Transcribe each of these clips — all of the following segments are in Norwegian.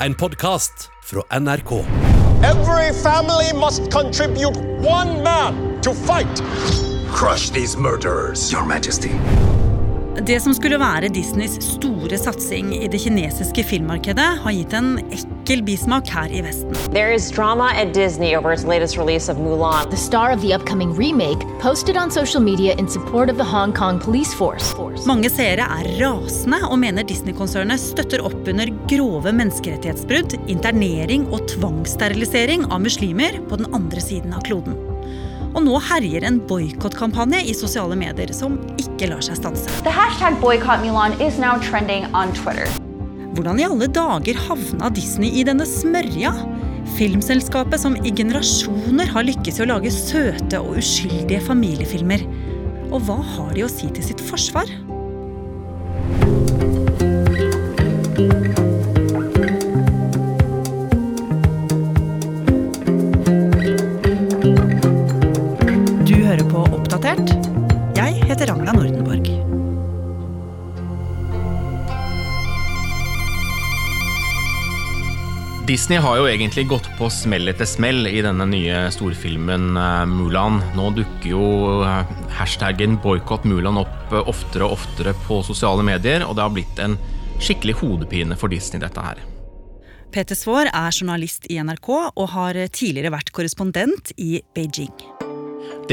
en podkast fra NRK. Every family must contribute one man to fight. Crush these murderers, Your Majesty. Det som skulle være Disneys store satsing i det kinesiske filmmarkedet, har gitt en ekkel bismak her i Vesten. There is drama at Disney over its latest release of Mulan. The star of the upcoming remake posted on social media in support of the Hong Kong police force. Mange seere er rasende og mener Disney-konsernet støtter opp under grove menneskerettighetsbrudd, internering og tvangssterilisering av muslimer på den andre siden av kloden. Og nå herjer en boikottkampanje i sosiale medier som ikke lar seg stanse. The hashtag boycott Milan is now trending on Twitter. Hvordan i alle dager havna Disney i denne smørja? Filmselskapet som i generasjoner har lykkes i å lage søte og uskyldige familiefilmer. Og hva har de å si til sitt forsvar? Disney har jo egentlig gått på smell etter smell i denne nye storfilmen eh, Mulan. Nå dukker jo eh, hashtaggen 'boikott Mulan' opp eh, oftere og oftere på sosiale medier, og det har blitt en skikkelig hodepine for Disney, dette her. Peter Svaar er journalist i NRK og har tidligere vært korrespondent i Beijing.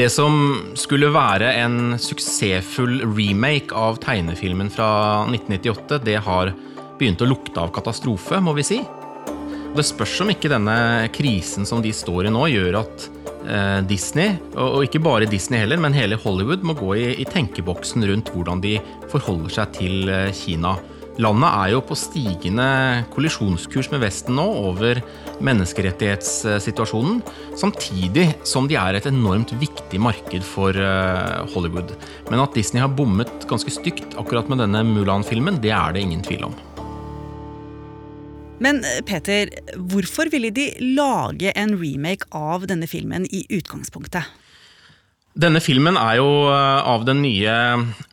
Det som skulle være en suksessfull remake av tegnefilmen fra 1998, det har begynt å lukte av katastrofe, må vi si. Det spørs om ikke denne krisen som de står i nå, gjør at eh, Disney, og, ikke bare Disney heller, men hele Hollywood, må gå i, i tenkeboksen rundt hvordan de forholder seg til eh, Kina. Landet er jo på stigende kollisjonskurs med Vesten nå over menneskerettighetssituasjonen, samtidig som de er et enormt viktig marked for eh, Hollywood. Men at Disney har bommet ganske stygt akkurat med denne Mulan-filmen, det er det ingen tvil om. Men eh, Peter, hvorfor ville de lage en remake av denne filmen i utgangspunktet? Denne filmen er jo eh, av den nye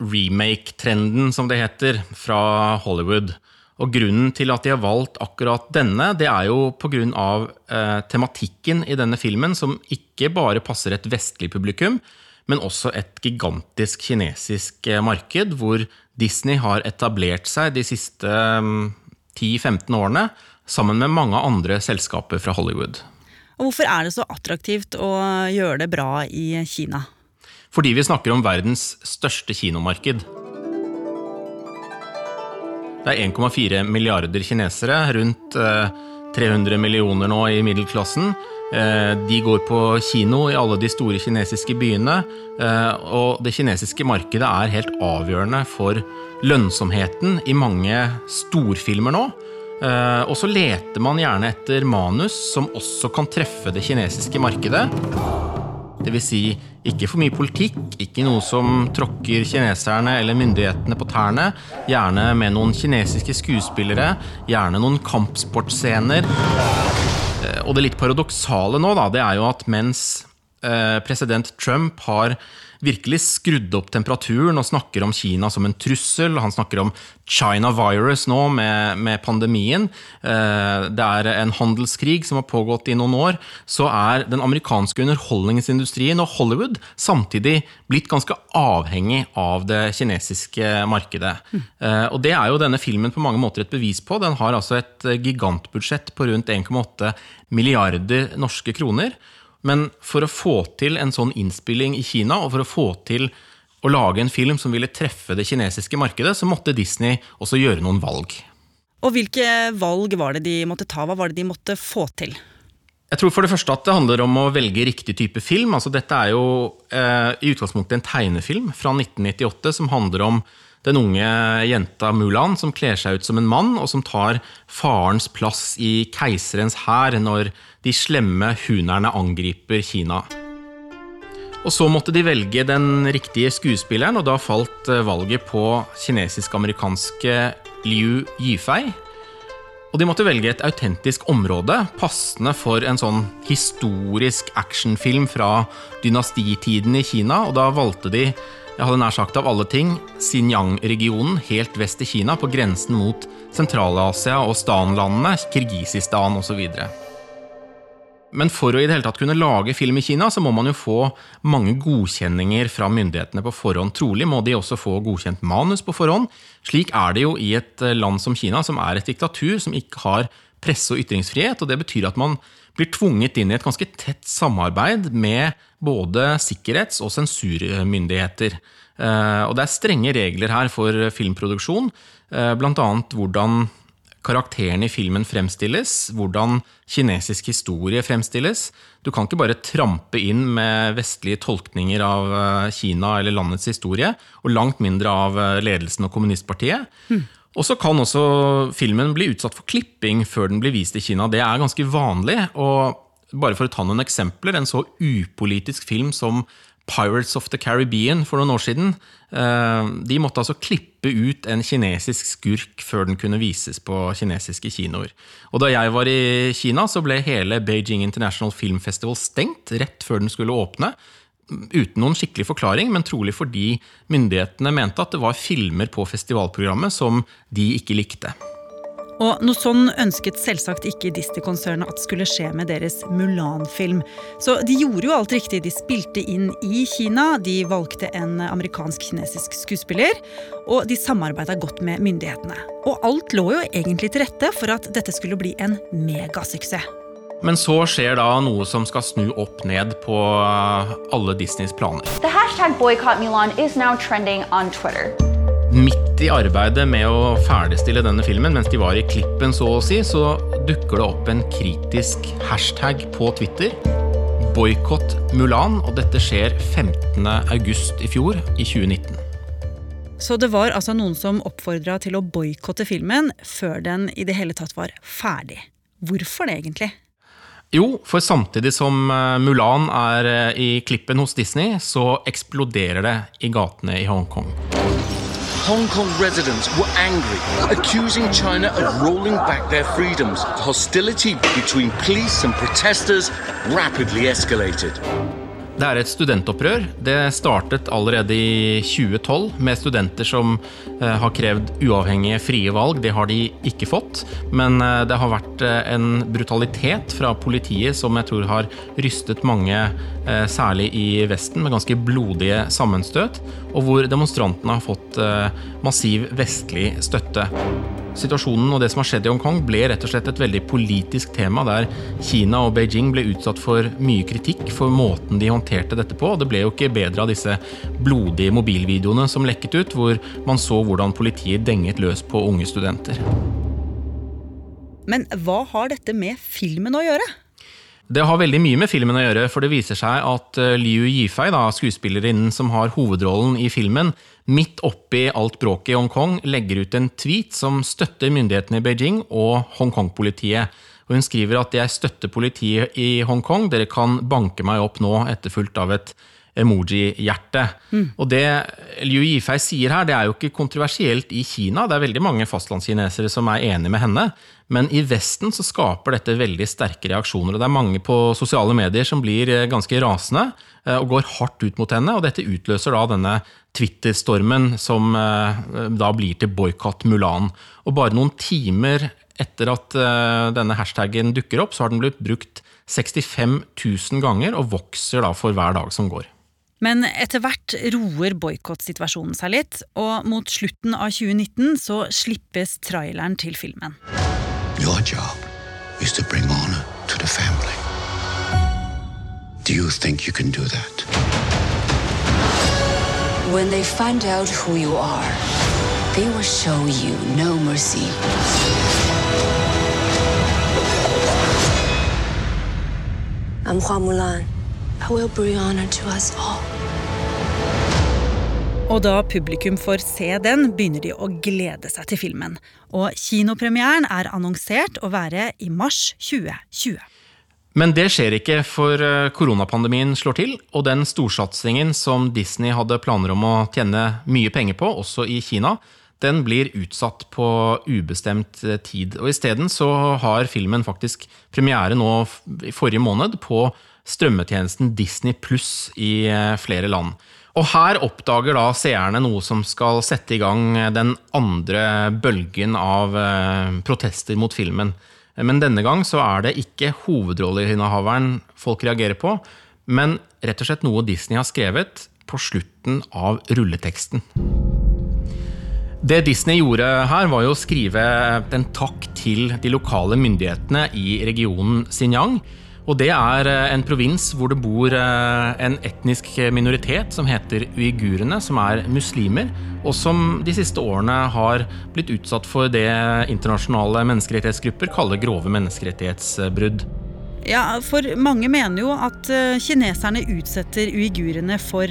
remake-trenden, som det heter, fra Hollywood. Og grunnen til at de har valgt akkurat denne, det er jo pga. Eh, tematikken i denne filmen, som ikke bare passer et vestlig publikum, men også et gigantisk kinesisk eh, marked, hvor Disney har etablert seg de siste eh, 10-15 årene, sammen med mange andre selskaper fra Hollywood. Og hvorfor er det så attraktivt å gjøre det bra i Kina? Fordi vi snakker om verdens største kinomarked. Det er 1,4 milliarder kinesere, rundt eh, 300 millioner nå i middelklassen. Eh, de går på kino i alle de store kinesiske byene, eh, og det kinesiske markedet er helt avgjørende for lønnsomheten i mange storfilmer nå. Eh, og så leter man gjerne etter manus som også kan treffe det kinesiske markedet. Det vil si ikke for mye politikk, ikke noe som tråkker kineserne eller myndighetene på tærne. Gjerne med noen kinesiske skuespillere, gjerne noen kampsportscener. Og det litt paradoksale nå, da, det er jo at mens eh, president Trump har virkelig skrudd opp temperaturen og snakker om Kina som en trussel. Han snakker om China virus nå med, med pandemien. Eh, Det er en handelskrig som har pågått i noen år. Så er den amerikanske underholdningsindustrien og Hollywood samtidig blitt ganske avhengig av det kinesiske markedet. Mm. Og det er jo denne filmen på mange måter et bevis på. Den har altså et gigantbudsjett på rundt 1,8 milliarder norske kroner. Men for å få til en sånn innspilling i Kina, og for å få til å lage en film som ville treffe det kinesiske markedet, så måtte Disney også gjøre noen valg. Og hvilke valg var det de måtte ta? Hva var det de måtte få til? Jeg tror for det første at det handler om å velge riktig type film. Altså, dette er jo eh, i utgangspunktet en tegnefilm fra 1998 som handler om den unge jenta Mulan som kler seg ut som en mann, og som tar farens plass i keiserens hær når de slemme hunerne angriper Kina. Og så måtte de velge den riktige skuespilleren, og da falt eh, valget på kinesisk-amerikanske Liu Yifei. Og de måtte velge et autentisk område, passende for en sånn historisk actionfilm fra dynastitiden i Kina. Og da valgte de jeg hadde nær sagt av alle ting, Xinjiang-regionen helt vest i Kina, på grensen mot Sentral-Asia og Stan-landene, Kirgisistan osv. Men for å i det hele tatt kunne lage film i Kina, så må man jo få mange godkjenninger fra myndighetene på forhånd. Trolig må de også få godkjent manus på forhånd. Slik er det jo i et eh, land som Kina, som er et diktatur som ikke har presse- og ytringsfrihet. og Det betyr at man blir tvunget inn i et ganske tett samarbeid med både sikkerhets- og sensurmyndigheter. Eh, og det er strenge regler her for filmproduksjon, eh, bl.a. hvordan karakterene i filmen fremstilles, hvordan kinesisk historie fremstilles. Du kan ikke bare trampe inn med vestlige tolkninger av eh, Kina eller landets historie, og langt mindre av ledelsen og kommunistpartiet. Mm. Og så kan også filmen bli utsatt for klipping før den blir vist i Kina. Det er ganske vanlig. og bare for å ta noen eksempler, En så upolitisk film som Pirates of the Caribbean for noen år siden. Eh, de måtte altså klippe ut en kinesisk skurk før den kunne vises på kinesiske kinoer. Og da jeg var i Kina, så ble hele Beijing International Film Festival stengt rett før den skulle åpne. Uten noen skikkelig forklaring, men trolig fordi myndighetene mente at det var filmer på festivalprogrammet som de ikke likte. Og noe sånn ønsket selvsagt ikke Disney-konsernet at skulle skje med deres Mulan-film. Så de gjorde jo alt riktig. De spilte inn i Kina, de valgte en amerikansk-kinesisk skuespiller, og de samarbeida godt med myndighetene. Og alt lå jo egentlig til rette for at dette skulle bli en megasuksess. Men så skjer da noe som skal snu opp ned på alle Disneys planer. The hashtag boycott Mulan is now trending on Twitter. Midt i arbeidet med å ferdigstille denne filmen, mens de var i klippen, så å si, så dukker det opp en kritisk hashtag på Twitter. Boikott Mulan, og dette skjer 15.8 i fjor, i 2019. Så det var altså noen som oppfordra til å boikotte filmen før den i det hele tatt var ferdig. Hvorfor det, egentlig? Jo, for samtidig som eh, Mulan er eh, i klippen hos Disney, så eksploderer det i gatene i Hongkong. Hong Kong residents were angry, accusing China of rolling back their freedoms. Hostility between police and protesters rapidly escalated. Det er et studentopprør. Det startet allerede i 2012 med studenter som eh, har krevd uavhengige, frie valg. Det har de ikke fått. Men eh, det har vært eh, en brutalitet fra politiet som jeg tror har rystet mange, særlig i Vesten, med ganske blodige sammenstøt. Og hvor demonstrantene har fått massiv vestlig støtte. Situasjonen og det som har skjedd i Hongkong ble rett og slett et veldig politisk tema, der Kina og Beijing ble utsatt for mye kritikk for måten de håndterte dette på. Det ble jo ikke bedre av disse blodige mobilvideoene som lekket ut, hvor man så hvordan politiet denget løs på unge studenter. Men hva har dette med filmen å gjøre? Det har veldig mye med filmen å gjøre, for det viser seg at eh, Liu Yifei, da, skuespillerinnen som har hovedrollen i filmen, midt oppi alt bråket i Hongkong, legger ut en tweet som støtter myndighetene i Beijing og Hongkong-politiet. Og Hun skriver at 'jeg støtter politiet i Hongkong, dere kan banke meg opp nå', etterfulgt av et emoji-hjerte. Mm. Og det Liu Yifei sier her, det er jo ikke kontroversielt i Kina. Det er veldig mange fastlandskinesere som er enig med henne. Men i Vesten så skaper dette veldig sterke reaksjoner. Og det er mange på sosiale medier som blir eh, ganske rasende eh, og går hardt ut mot henne. Og dette utløser da denne Twitter-stormen som eh, da blir til boikott Mulan. Og bare noen timer etter at denne hashtagen dukker opp, så har den blitt brukt 65 000 ganger og vokser da for hver dag som går. Men etter hvert roer boikottsituasjonen seg litt, og mot slutten av 2019 så slippes traileren til filmen. Your job is to bring honor to the family. Do you think you can do that? When they find out who you are, they will show you no mercy. I'm Hua Mulan. I will bring honor to us all. Og da publikum får se den, begynner de å glede seg til filmen. Og kinopremieren er annonsert å være i mars 2020. Men det skjer ikke, for eh, koronapandemien slår til, og den storsatsingen som Disney hadde planer om å tjene mye penger på, også i Kina, den blir utsatt på ubestemt eh, tid. Og Isteden så har filmen faktisk premiere nå i forrige måned på strømmetjenesten Disney pluss i eh, flere land. Og her oppdager da seerne noe som skal sette i gang den andre bølgen av eh, protester mot filmen. Men denne gang så er det ikke hovedrolleinnehaveren folk reagerer på, men rett og slett noe Disney har skrevet på slutten av rulleteksten. Det Disney gjorde her, var jo å skrive en takk til de lokale myndighetene i regionen Xinjiang og det er eh, en provins hvor det bor eh, en etnisk minoritet som heter uigurene, som er muslimer, og som de siste årene har blitt utsatt for det internasjonale menneskerettighetsgrupper kaller grove menneskerettighetsbrudd. Ja, for mange mener jo at eh, kineserne utsetter uigurene for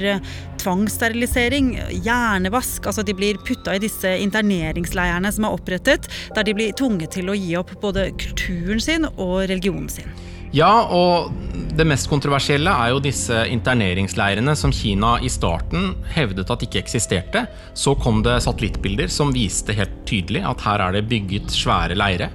tvangssterilisering, hjernevask. Altså de blir putta i disse interneringsleirene som er opprettet, der de blir tvunget til å gi opp både kulturen sin og religionen sin. Ja, og det mest kontroversielle er jo disse interneringsleirene som Kina i starten hevdet at ikke eksisterte. Så kom det satellittbilder som viste helt tydelig at her er det bygget svære leire.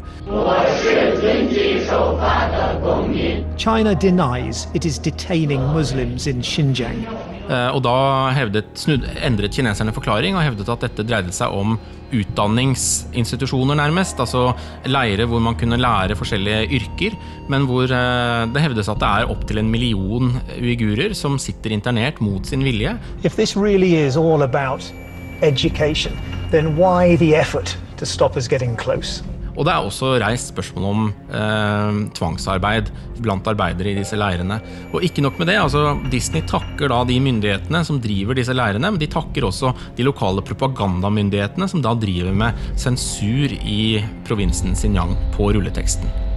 China denies it is detaining Muslims in Xinjiang. Eh, og da hevdet, snud, endret kineserne forklaring og hevdet at dette dreide seg om utdanningsinstitusjoner, nærmest. Altså leire hvor man kunne lære forskjellige yrker, men hvor eh, det hevdes at det er opptil en million uigurer som sitter internert mot sin vilje. Really education, then why the effort to stop us getting close? Og det er også reist spørsmål om eh, tvangsarbeid blant arbeidere i disse leirene. Og ikke nok med det, altså Disney takker da de myndighetene som driver disse leirene, men de takker også de lokale propagandamyndighetene som da driver med sensur i provinsen Xinjiang på rulleteksten.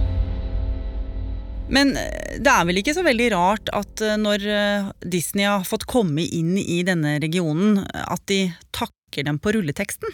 Men eh, det er vel ikke så veldig rart at eh, når eh, Disney har fått komme inn i denne regionen, at de takker dem på rulleteksten?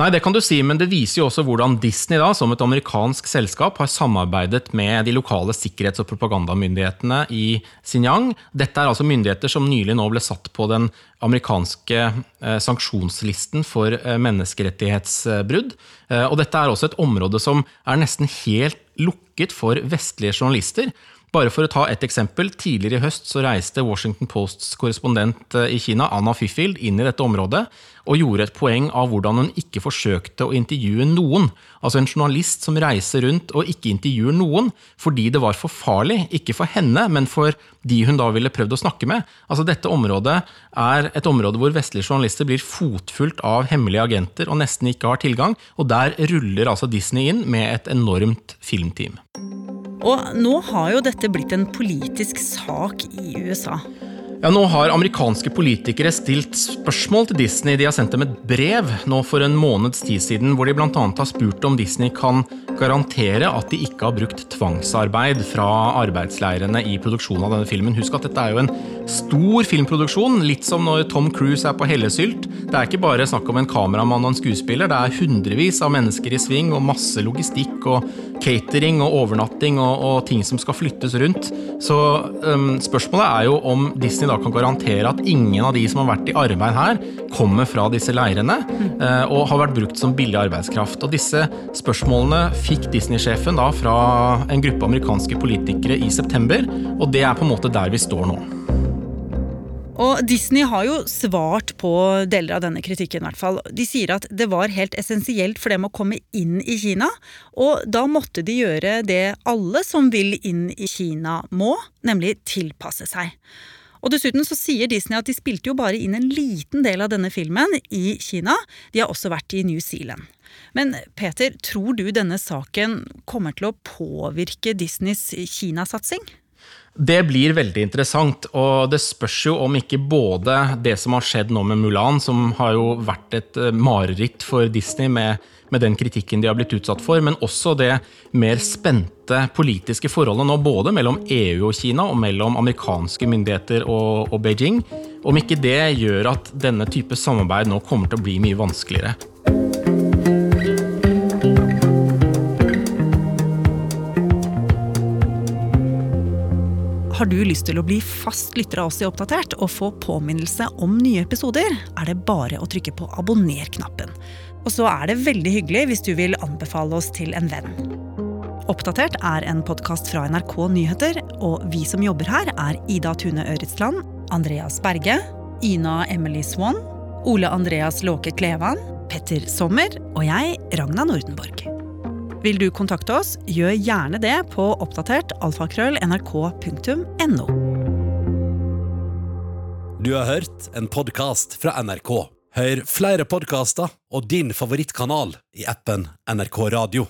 Nei, det kan du si, men det viser jo også hvordan Disney, da, som et amerikansk selskap, har samarbeidet med de lokale sikkerhets- og propagandamyndighetene i Xinjiang. Dette er altså myndigheter som nylig nå ble satt på den amerikanske eh, sanksjonslisten for eh, menneskerettighetsbrudd. Eh, og dette er også et område som er nesten helt lukket for vestlige journalister. Bare for å ta et eksempel. Tidligere i høst så reiste Washington Posts korrespondent eh, i Kina, Anna Fiffield, inn i dette området og gjorde et poeng av hvordan hun ikke forsøkte å intervjue noen. Altså en journalist som reiser rundt og ikke intervjuer noen fordi det var for farlig. Ikke for henne, men for de hun da ville prøvd å snakke med. Altså Dette området er et område hvor vestlige journalister blir fotfulgt av hemmelige agenter og nesten ikke har tilgang, og der ruller altså Disney inn med et enormt filmteam. Og nå har jo dette blitt en politisk sak i USA. Ja, Nå har amerikanske politikere stilt spørsmål til Disney. De har sendt dem et brev nå for en måneds tid siden, hvor de bl.a. har spurt om Disney kan garantere at de ikke har brukt tvangsarbeid fra arbeidsleirene i produksjonen av denne filmen. Husk at dette er jo en stor filmproduksjon, litt som når Tom Cruise er på hellesylt. Det er ikke bare snakk om en kameramann og en skuespiller, det er hundrevis av mennesker i sving og masse logistikk og catering og overnatting og, og ting som skal flyttes rundt. Så um, spørsmålet er jo om Disney da kan garantere at ingen av de som har vært i arbeid her, kommer fra disse leirene uh, og har vært brukt som billig arbeidskraft. Og disse spørsmålene fikk Disney-sjefen da fra en gruppe amerikanske politikere i september, og det er på en måte der vi står nå. Og Disney har jo svart på deler av denne kritikken. I hvert fall. De sier at det var helt essensielt for dem å komme inn i Kina, og da måtte de gjøre det alle som vil inn i Kina må, nemlig tilpasse seg. Og Dessuten så sier Disney at de spilte jo bare inn en liten del av denne filmen i Kina. De har også vært i New Zealand. Men Peter, tror du denne saken kommer til å påvirke Disneys Kinasatsing? Det blir veldig interessant, og det spørs jo om ikke både det som har skjedd nå med Mulan, som har jo vært et eh, mareritt for Disney med, med den kritikken de har blitt utsatt for, men også det mer spente politiske forholdet nå både mellom EU og Kina, og mellom amerikanske myndigheter og, og Beijing, om ikke det gjør at denne type samarbeid nå kommer til å bli mye vanskeligere. Har du lyst til å bli fast lytter av oss i Oppdatert og få påminnelse om nye episoder, er det bare å trykke på abonner-knappen. Og så er det veldig hyggelig hvis du vil anbefale oss til en venn. Oppdatert er en podkast fra NRK Nyheter, og vi som jobber her, er Ida Tune Øritsland, Andreas Berge, Ina Emily Swann, Ole Andreas Låke Klevan, Petter Sommer og jeg, Ragna Nordenborg. Vil du kontakte oss, gjør gjerne det på oppdatert alfakrøll.nrk.no. Du har hørt en podkast fra NRK. Hør flere podkaster og din favorittkanal i appen NRK Radio.